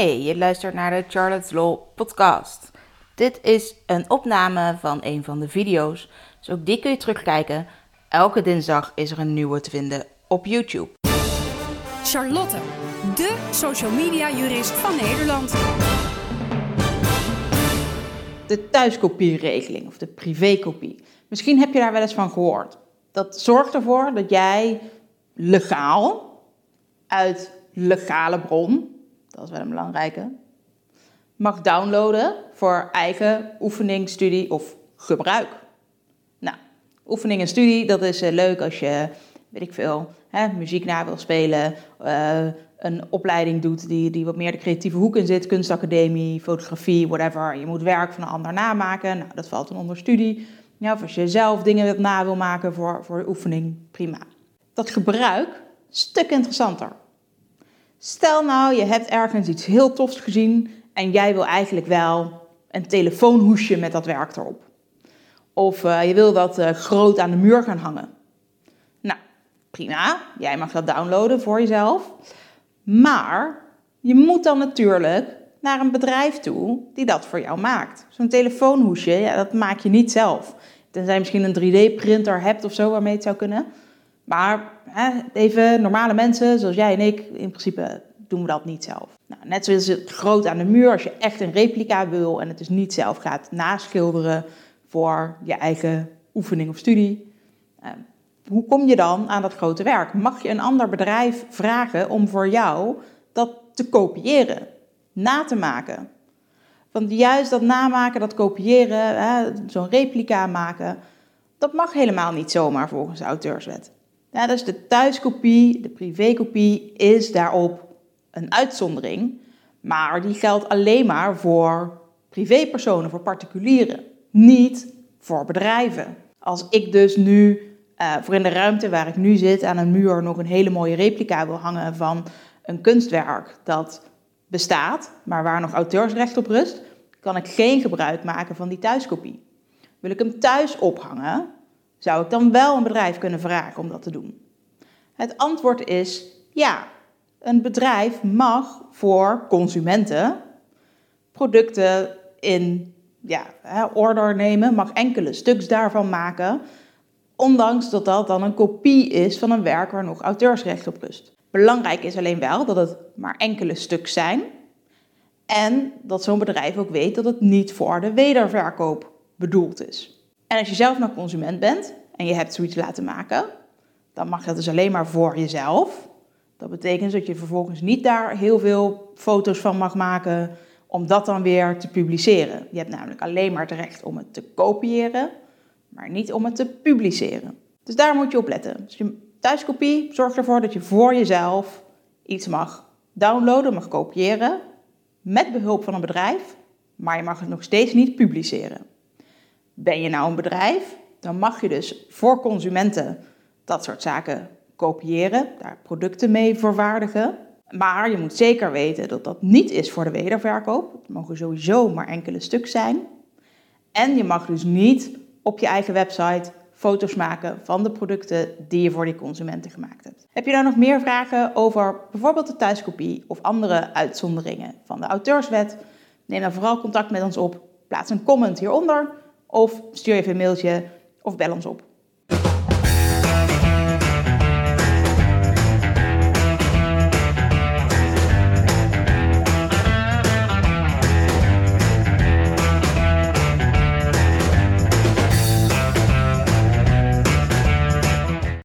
Hey, je luistert naar de Charlotte's Law podcast. Dit is een opname van een van de video's, dus ook die kun je terugkijken. Elke dinsdag is er een nieuwe te vinden op YouTube. Charlotte, de social media jurist van Nederland. De thuiskopieregeling of de privékopie. Misschien heb je daar wel eens van gehoord. Dat zorgt ervoor dat jij legaal uit legale bron dat is wel een belangrijke, mag downloaden voor eigen oefening, studie of gebruik. Nou, oefening en studie, dat is uh, leuk als je, weet ik veel, hè, muziek na wil spelen, uh, een opleiding doet die, die wat meer de creatieve hoek in zit, kunstacademie, fotografie, whatever. Je moet werk van een ander namaken, nou, dat valt dan onder studie. Of als je zelf dingen na wil maken voor, voor oefening, prima. Dat gebruik, stuk interessanter. Stel nou, je hebt ergens iets heel tofs gezien en jij wil eigenlijk wel een telefoonhoesje met dat werk erop. Of uh, je wil dat uh, groot aan de muur gaan hangen. Nou, prima, jij mag dat downloaden voor jezelf. Maar je moet dan natuurlijk naar een bedrijf toe die dat voor jou maakt. Zo'n telefoonhoesje, ja, dat maak je niet zelf. Tenzij je misschien een 3D-printer hebt of zo waarmee het zou kunnen. Maar even normale mensen, zoals jij en ik, in principe doen we dat niet zelf. Nou, net zoals het groot aan de muur, als je echt een replica wil en het dus niet zelf gaat naschilderen voor je eigen oefening of studie. Eh, hoe kom je dan aan dat grote werk? Mag je een ander bedrijf vragen om voor jou dat te kopiëren, na te maken? Want juist dat namaken, dat kopiëren, zo'n replica maken, dat mag helemaal niet zomaar volgens de auteurswet. Ja, dus de thuiskopie, de privékopie, is daarop een uitzondering. Maar die geldt alleen maar voor privépersonen, voor particulieren, niet voor bedrijven. Als ik dus nu uh, voor in de ruimte waar ik nu zit aan een muur nog een hele mooie replica wil hangen van een kunstwerk dat bestaat, maar waar nog auteursrecht op rust, kan ik geen gebruik maken van die thuiskopie. Wil ik hem thuis ophangen, zou ik dan wel een bedrijf kunnen vragen om dat te doen? Het antwoord is ja. Een bedrijf mag voor consumenten producten in ja, order nemen, mag enkele stuks daarvan maken, ondanks dat dat dan een kopie is van een werk waar nog auteursrecht op rust. Belangrijk is alleen wel dat het maar enkele stuks zijn en dat zo'n bedrijf ook weet dat het niet voor de wederverkoop bedoeld is. En als je zelf nog consument bent en je hebt zoiets laten maken, dan mag dat dus alleen maar voor jezelf. Dat betekent dat je vervolgens niet daar heel veel foto's van mag maken om dat dan weer te publiceren. Je hebt namelijk alleen maar het recht om het te kopiëren, maar niet om het te publiceren. Dus daar moet je op letten. Dus je thuiskopie zorgt ervoor dat je voor jezelf iets mag downloaden, mag kopiëren, met behulp van een bedrijf, maar je mag het nog steeds niet publiceren. Ben je nou een bedrijf, dan mag je dus voor consumenten dat soort zaken kopiëren, daar producten mee vervaardigen. Maar je moet zeker weten dat dat niet is voor de wederverkoop. Het mogen sowieso maar enkele stuks zijn. En je mag dus niet op je eigen website foto's maken van de producten die je voor die consumenten gemaakt hebt. Heb je nou nog meer vragen over bijvoorbeeld de thuiskopie of andere uitzonderingen van de auteurswet? Neem dan vooral contact met ons op. Plaats een comment hieronder of stuur even een mailtje of bel ons op.